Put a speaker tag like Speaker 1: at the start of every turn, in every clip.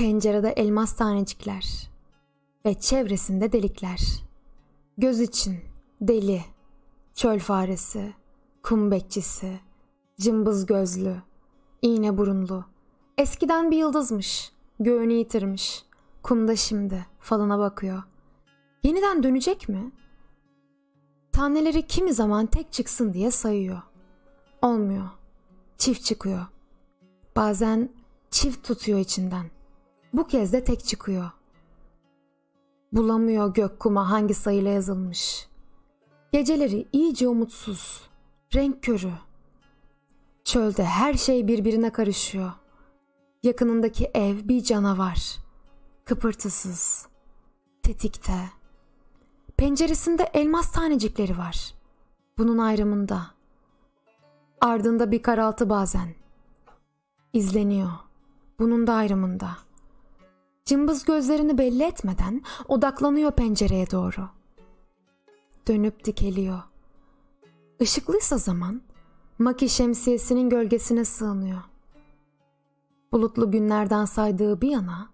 Speaker 1: Pencerede elmas tanecikler ve çevresinde delikler. Göz için deli, çöl faresi, kum bekçisi, cımbız gözlü, iğne burunlu. Eskiden bir yıldızmış, göğünü yitirmiş. Kumda şimdi falına bakıyor. Yeniden dönecek mi? Taneleri kimi zaman tek çıksın diye sayıyor. Olmuyor. Çift çıkıyor. Bazen çift tutuyor içinden. Bu kez de tek çıkıyor. Bulamıyor gök kuma hangi sayıyla yazılmış. Geceleri iyice umutsuz, renk körü. Çölde her şey birbirine karışıyor. Yakınındaki ev bir canavar. Kıpırtısız, tetikte. Penceresinde elmas tanecikleri var. Bunun ayrımında. Ardında bir karaltı bazen. İzleniyor. Bunun da ayrımında. Cımbız gözlerini belli etmeden odaklanıyor pencereye doğru. Dönüp dikeliyor. Işıklıysa zaman Maki şemsiyesinin gölgesine sığınıyor. Bulutlu günlerden saydığı bir yana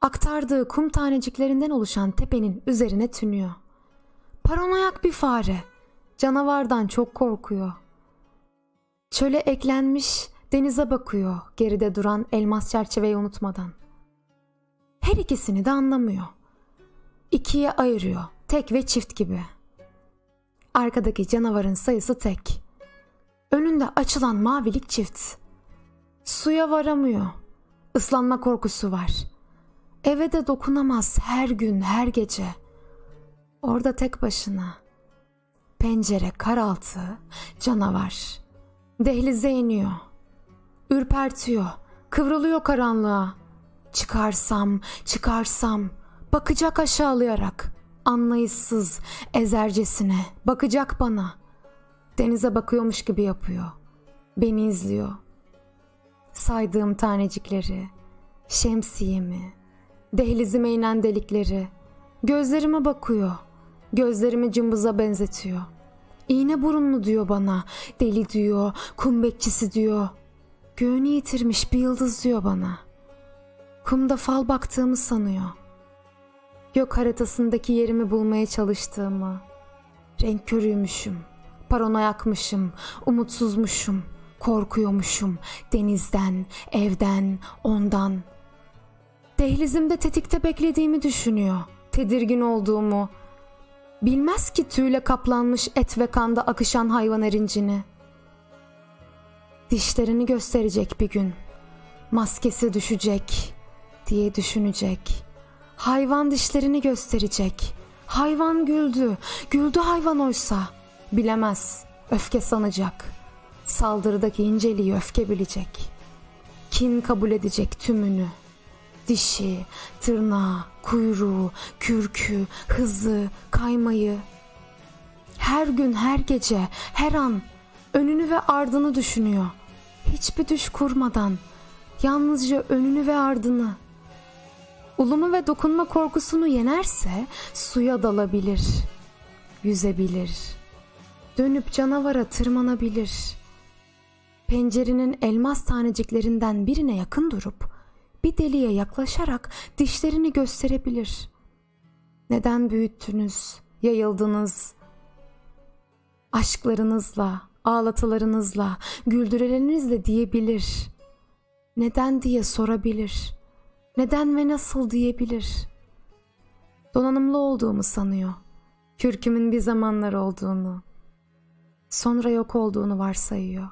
Speaker 1: aktardığı kum taneciklerinden oluşan tepenin üzerine tünüyor. Paranoyak bir fare. Canavardan çok korkuyor. Çöle eklenmiş denize bakıyor geride duran elmas çerçeveyi unutmadan. Her ikisini de anlamıyor. İkiye ayırıyor. Tek ve çift gibi. Arkadaki canavarın sayısı tek. Önünde açılan mavilik çift. Suya varamıyor. Islanma korkusu var. Eve de dokunamaz her gün, her gece. Orada tek başına. Pencere karaltı, canavar. Dehlize iniyor. Ürpertiyor, kıvrılıyor karanlığa. Çıkarsam, çıkarsam, bakacak aşağılayarak. Anlayışsız, ezercesine, bakacak bana. Denize bakıyormuş gibi yapıyor. Beni izliyor. Saydığım tanecikleri, şemsiyemi, dehlizime inen delikleri, gözlerime bakıyor. Gözlerimi cımbıza benzetiyor. İğne burunlu diyor bana, deli diyor, kum bekçisi diyor. Göğünü yitirmiş bir yıldız diyor bana. Kumda fal baktığımı sanıyor. Gök haritasındaki yerimi bulmaya çalıştığımı. Renk körüymüşüm, paranoyakmışım, umutsuzmuşum, korkuyormuşum denizden, evden, ondan. Dehlizimde tetikte beklediğimi düşünüyor, tedirgin olduğumu. Bilmez ki tüyle kaplanmış et ve kanda akışan hayvan erincini. Dişlerini gösterecek bir gün. Maskesi düşecek diye düşünecek. Hayvan dişlerini gösterecek. Hayvan güldü. Güldü hayvan oysa. Bilemez. Öfke sanacak. Saldırıdaki inceliği öfke bilecek. Kin kabul edecek tümünü. Dişi, tırnağı, kuyruğu, kürkü, hızı, kaymayı. Her gün, her gece, her an önünü ve ardını düşünüyor. Hiçbir düş kurmadan, yalnızca önünü ve ardını. Ulumu ve dokunma korkusunu yenerse suya dalabilir, yüzebilir. Dönüp canavara tırmanabilir. Pencerenin elmas taneciklerinden birine yakın durup bir deliğe yaklaşarak dişlerini gösterebilir. Neden büyüttünüz, yayıldınız? Aşklarınızla, ağlatılarınızla, güldürelerinizle diyebilir. Neden diye sorabilir. Neden ve nasıl diyebilir. Donanımlı olduğumu sanıyor. Kürkümün bir zamanlar olduğunu. Sonra yok olduğunu varsayıyor.